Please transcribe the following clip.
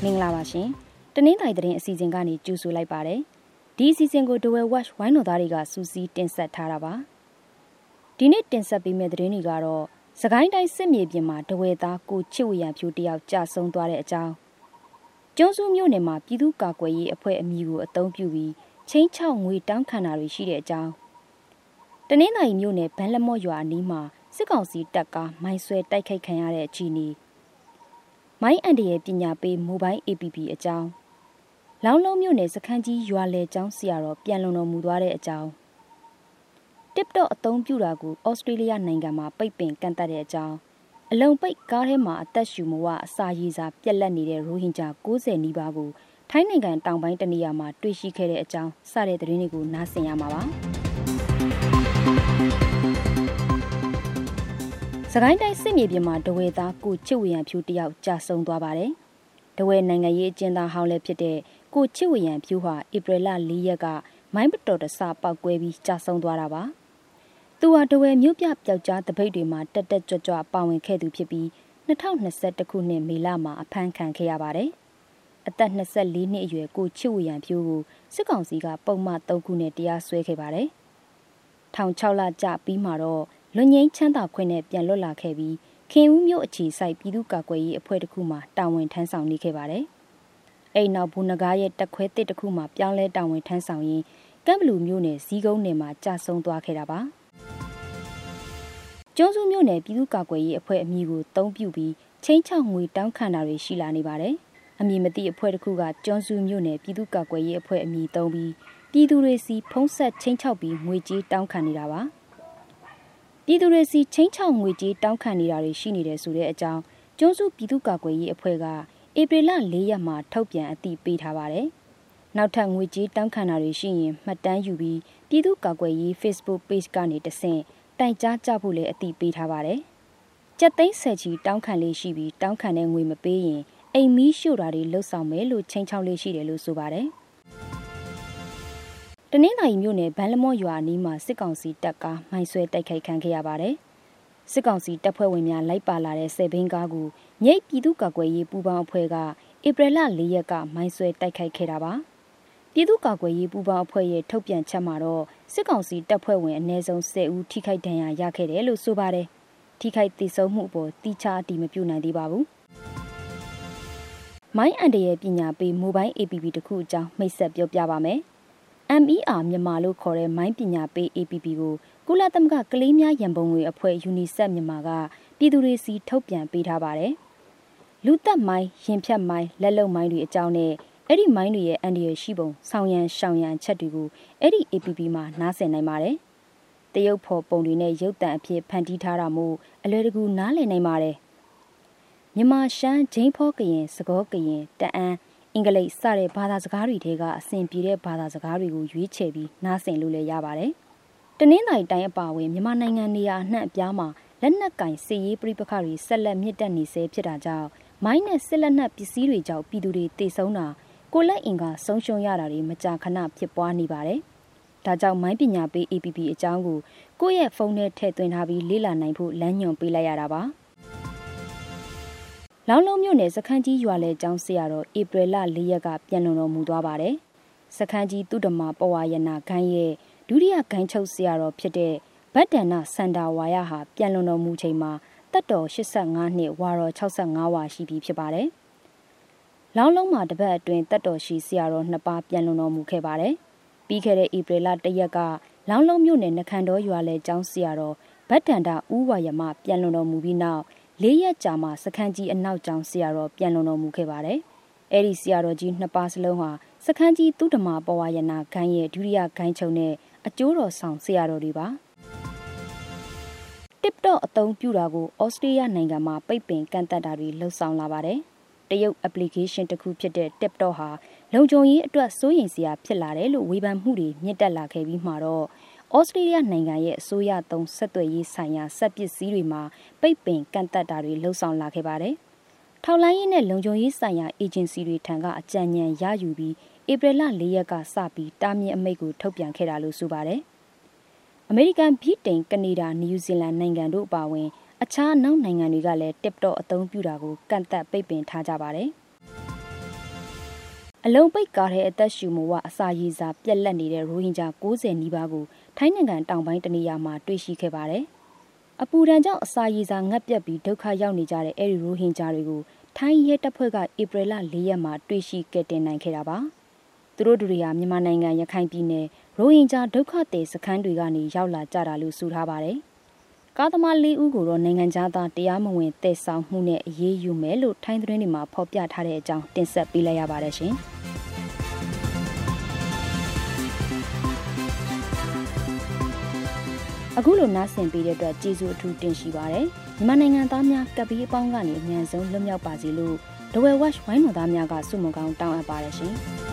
္ဂလာပါရှင်တနင်္သာရီသတင်းအစီအစဉ်ကနေကြိုဆိုလိုက်ပါတယ်ဒီအစီအစဉ်ကိုဒဝဲ watch ဝိုင်းတော်သားတွေကစူးစီးတင်ဆက်ထားတာပါဒီနေ့တင်ဆက်ပေးမယ့်သတင်းတွေကတော့စကိုင်းတိုင်းစစ်မြေပြင်မှာဒဝဲသားကိုချစ်ဝရံဖြူတယောက်ကြာဆုံးသွားတဲ့အကြောင်းကျွန်းစုမြို့နယ်မှာပြည်သူ့ကာကွယ်ရေးအဖွဲ့အမည်ကိုအသုံးပြုပြီးချင်းချောက်ငွေတောင်းခံတာတွေရှိတဲ့အကြောင်းတနင်္သာရီမြို့နယ်ဗန်လမော့ရွာအနီးမှာစစ်ကောင်စီတပ်ကမိုင်းဆွဲတိုက်ခိုက်ခံရတဲ့အခြေအနေ မိုင်းအန်တရဲ့ပညာပေးမိုဘိုင်း APP အကြောင်းလောင်းလုံးမြို့နယ်စခန်းကြီးရွာလေကျောင်းဆရာတော်ပြန်လုံတော်မူသွားတဲ့အကြောင်း TikTok အသုံးပြုတာကိုဩစတြေးလျနိုင်ငံမှာပိတ်ပင်ကန့်သတ်တဲ့အကြောင်းအလုံပိတ်ကားထဲမှာအသက်ရှူမဝအစာရည်စာပြက်လက်နေတဲ့ရိုဟင်ဂျာ90နီးပါးကိုထိုင်းနိုင်ငံတောင်ပိုင်းတနေရာမှာတွေ့ရှိခဲ့တဲ့အကြောင်းစတဲ့သတင်းတွေကိုနားဆင်ရမှာပါစ ကိုင်းတိုင်းစစ်မြေပြင်မှာဒဝဲသားကိုချစ်ဝရံဖြူတယောက်ကြာဆုံးသွားပါတယ်။ဒဝဲနိုင်ငံရေးအကျဉ်းသားဟောင်းလည်းဖြစ်တဲ့ကိုချစ်ဝရံဖြူဟာဧပြီလ၄ရက်ကမိုင်းပတော်တဆပောက်ကွဲပြီးကြာဆုံးသွားတာပါ။သူဟာဒဝဲမြို့ပြပျောက်ကြားတပိတ်တွေမှာတက်တက်ကြွကြွပါဝင်ခဲ့သူဖြစ်ပြီး2021ခုနှစ်မေလမှာအဖမ်းခံခဲ့ရပါတယ်။အသက်24နှစ်အရွယ်ကိုချစ်ဝရံဖြူကိုစစ်ကောင်စီကပုံမှန်3ခုနဲ့တရားစွဲခဲ့ပါတယ်။ထောင်6လကြာပြီးမှတော့ လွန်ငင်းချမ်းသာခွင့်နဲ့ပြန်လွတ်လာခဲ့ပြီးခင်ဦးမြို့အခြေစိုက်ပြည်သူ့ကာကွယ်ရေးအဖွဲ့တစ်ခုမှတာဝန်ထမ်းဆောင်နေခဲ့ပါတယ်။အဲ့နောက်ဘူနဂါရဲ့တက်ခွဲတစ်တစ်ခုမှပြောင်းလဲတာဝန်ထမ်းဆောင်ရင်းကမ်ဘလူမြို့နယ်ဇီးကုန်းနယ်မှာကြာဆုံးသွားခဲ့တာပါ။ကျွန်းစုမြို့နယ်ပြည်သူ့ကာကွယ်ရေးအဖွဲ့အမည်ကိုတုံးပြပြီးချင်းချောက်ငွေတောင်းခံတာတွေရှိလာနေပါတယ်။အမည်မသိအဖွဲ့တစ်ခုကကျွန်းစုမြို့နယ်ပြည်သူ့ကာကွယ်ရေးအဖွဲ့အမည်တုံးပြီးပြည်သူတွေစီဖုံးဆက်ချင်းချောက်ပြီးငွေကြေးတောင်းခံနေတာပါ။ ပြည်သူတွေစီချင်းချောက်ငွေကြေးတောင်းခံနေတာတွေရှိနေတယ်ဆိုတဲ့အကြောင်းကျွန်းစုပြည်သူ့ကာကွယ်ရေးအဖွဲ့ကဧပြီလ၄ရက်မှာထုတ်ပြန်အသိပေးထားပါတယ်။နောက်ထပ်ငွေကြေးတောင်းခံတာတွေရှိရင်မှတ်တမ်းယူပြီးပြည်သူ့ကာကွယ်ရေး Facebook Page ကနေတဆင့်တိုင်ကြားကြဖို့လည်းအသိပေးထားပါတယ်။ကြက်သိန်းဆယ်ချီတောင်းခံလေးရှိပြီးတောင်းခံတဲ့ငွေမပေးရင်အိမ်မီးရှို့တာတွေလှုပ်ဆောင်မယ်လို့ချိန်ချောက်လေးရှိတယ်လို့ဆိုပါတယ်။ နင်္သာရီမြို့နယ်ဗန်လမော့ရွာအနီးမှာစစ်ကောင်စီတပ်ကားမိုင်းဆွဲတိုက်ခိုက်ခံခဲ့ရပါတယ်။စစ်ကောင်စီတပ်ဖွဲ့ဝင်များလိုက်ပါလာတဲ့ဆယ်ဘင်းကားကိုမြိတ်ပြည်သူ့ကာကွယ်ရေးပူးပေါင်းအဖွဲ့ကဧပြီလ၄ရက်ကမိုင်းဆွဲတိုက်ခိုက်ခဲ့တာပါ။ပြည်သူ့ကာကွယ်ရေးပူးပေါင်းအဖွဲ့ရဲ့ထုတ်ပြန်ချက်မှာတော့စစ်ကောင်စီတပ်ဖွဲ့ဝင်အနည်းဆုံး10ဦးထိခိုက်ဒဏ်ရာရခဲ့တယ်လို့ဆိုပါတယ်။ထိခိုက်ဒေဆုံးမှုအပေါ်တိကျအတည်မပြုနိုင်သေးပါဘူး။မိုင်းအန်တရဲ့ပညာပေးမိုဘိုင်း APP တခုအကြောင်းမိတ်ဆက်ပြောပြပါမယ်။ MER မြန်မာလို့ခေါ်တဲ့မိုင်းပညာပေး APP ကိုကုလသမဂ္ဂကလေးများရန်ပုံငွေအဖွဲ့ UNICEF မြန်မာကပြည်သူတွေစီထုတ်ပြန်ပေးထားပါတယ်။လူသက်မိုင်းရင်ဖြတ်မိုင်းလက်လုံမိုင်းတွေအကြောင်းနဲ့အဲ့ဒီမိုင်းတွေရဲ့အန်ဒီရရှိပုံဆောင်းရန်ရှောင်ရန်ချက်တွေကိုအဲ့ဒီ APP မှာနားဆင်နိုင်ပါတယ်။တရုတ်ဖော်ပုံတွေနဲ့ရုပ်တံအဖြစ်ဖန်တီးထားတာမို့အလွယ်တကူနားလည်နိုင်ပါတယ်။မြန်မာရှမ်းဂျိန်းဖောကရင်စကောကရင်တအန်း အင်္ဂလိပ်စတဲ့ဘာသာစကားတွေထဲကအဆင်ပြေတဲ့ဘာသာစကားတွေကိုရွေးချယ်ပြီးနားဆင်လို့လည်းရပါတယ်။တနင်္သာရီတိုင်းအပါအဝင်မြန်မာနိုင်ငံနေရာအနှံ့အပြားမှာလက်နက်ကင်စစ်ရေးပြိပခါတွေဆက်လက်မြင့်တက်နေဆဲဖြစ်တာကြောင့်မိုင်းနဲ့စစ်လက်နက်ပစ္စည်းတွေကြောင့်ပြည်သူတွေတေဆုံးတာကိုလက်အင်ကဆုံးရှုံးရတာတွေမကြာခဏဖြစ်ပွားနေပါတယ်။ဒါကြောင့်မိုင်းပညာပေး APP အကြောင်းကိုကိုယ့်ရဲ့ဖုန်းထဲထည့်သွင်းထားပြီးလေ့လာနိုင်ဖို့လမ်းညွှန်ပေးလိုက်ရတာပါ။ လောင်းလုံးမြို့နယ်စခန်းကြီးရွာလေကျောင်းဆရာတော်ဧပြီလ၄ရက်ကပြန်လွန်တော်မူသွားပါတယ်။စခန်းကြီးသူတမပဝါယနာခန်းရဲ့ဒုတိယဂိုင်းချုပ်ဆရာတော်ဖြစ်တဲ့ဗတ်တန္နစန္ဒာဝါယဟာပြန်လွန်တော်မူချိန်မှာတက်တော်85နှစ်ဝါတော်65ဝါရှိပြီဖြစ်ပါတယ်။လောင်းလုံးမှာတပတ်အတွင်းတက်တော်ရှိဆရာတော်နှစ်ပါးပြန်လွန်တော်မူခဲ့ပါတယ်။ပြီးခဲ့တဲ့ဧပြီလ၁ရက်ကလောင်းလုံးမြို့နယ်နခန်တော်ရွာလေကျောင်းဆရာတော်ဗတ်တန္ဒဦးဝါယမပြန်လွန်တော်မူပြီးနောက် လေးရက်ကြာမှစခန်းကြီးအနောက်ကျောင်းဆရာတော်ပြန်လွန်တော်မူခဲ့ပါတယ်။အဲဒီဆရာတော်ကြီးနှစ်ပါးစလုံးဟာစခန်းကြီးသုဓမာပဝါယနာဂိုင်းရဲ့ဒုတိယဂိုင်းချုပ်နဲ့အကျိုးတော်ဆောင်ဆရာတော်တွေပါ။ TikTok အသုံးပြုတာကိုဩစတြေးလျနိုင်ငံမှာပိတ်ပင်ကန့်သတ်တာတွေလှုံ့ဆော်လာပါတယ်။တရုတ် application တစ်ခုဖြစ်တဲ့ TikTok ဟာလုံခြုံရေးအတွက်စိုးရိမ်စရာဖြစ်လာတယ်လို့ဝေဖန်မှုတွေမြင့်တက်လာခဲ့ပြီးမှတော့ ဩစတြေးလျနိုင်ငံရဲ့အစိုးရသုံးဆက်သွယ်ရေးဆိုင်ရာစက်ပစ္စည်းတွေမှာပိတ်ပင်ကန့်သတ်တာတွေလှုံ့ဆော်လာခဲ့ပါတယ်။ထောက်လိုင်းရေးနဲ့လုံခြုံရေးဆိုင်ရာအေဂျင်စီတွေထံကအကြံဉာဏ်ရယူပြီးဧပြီလ၄ရက်ကစပြီးတားမြစ်အမိန့်ကိုထုတ်ပြန်ခဲ့တာလို့ဆိုပါတယ်။အမေရိကန်ဗြိတိန်ကနေဒါနယူးဇီလန်နိုင်ငံတို့အပါအဝင် အခြားနောက်နိုင်ငံတွေကလည်း TikTok အသုံးပြုတာကိုကန့်သတ်ပိတ်ပင်ထားကြပါတယ်။ အလုံးပိတ်ကားတဲ့အသက်ရှူမဝအစာရည်စာပြက်လက်နေတဲ့ရိုဟင်ဂျာ90နီးပါးကိုထိုင်းနိုင်ငံတောင်ပိုင်းတနေရာမှာတွေ့ရှိခဲ့ပါတယ်။အပူဒဏ်ကြောင့်အစာရည်စာငတ်ပြတ်ပြီးဒုက္ခရောက်နေကြတဲ့အဲဒီရိုဟင်ဂျာတွေကိုထိုင်းရဲတပ်ဖွဲ့ကဧပြီလ၄ရက်မှာတွေ့ရှိကယ်တင်နိုင်ခဲ့တာပါ။သူတို့တွေဟာမြန်မာနိုင်ငံရခိုင်ပြည်နယ်ရိုဟင်ဂျာဒုက္ခသည်စခန်းတွေကနေရောက်လာကြတာလို့ဆိုထားပါတယ်။ကားသမား၄ဦးကိုတော့နိုင်ငံသားတရားမဝင်တည်ဆောင်မှုနဲ့အရေးယူမယ်လို့ထိုင်းသတင်းတွေမှာဖော်ပြထားတဲ့အကြောင်းတင်ဆက်ပေးလိုက်ရပါတယ်ရှင်။ အခုလိုနားဆင်ပေးတဲ့အတွက်ကျေးဇူးအထူးတင်ရှိပါတယ်မြန်မာနိုင်ငံသားများကပ်ပြီးအပေါင်းကနေအမြန်ဆုံးလွတ်မြောက်ပါစေလို့ဒဝဲဝက်ဝိုင်းတော်သားများကဆုမွန်ကောင်းတောင်းအပ်ပါတယ်ရှင်။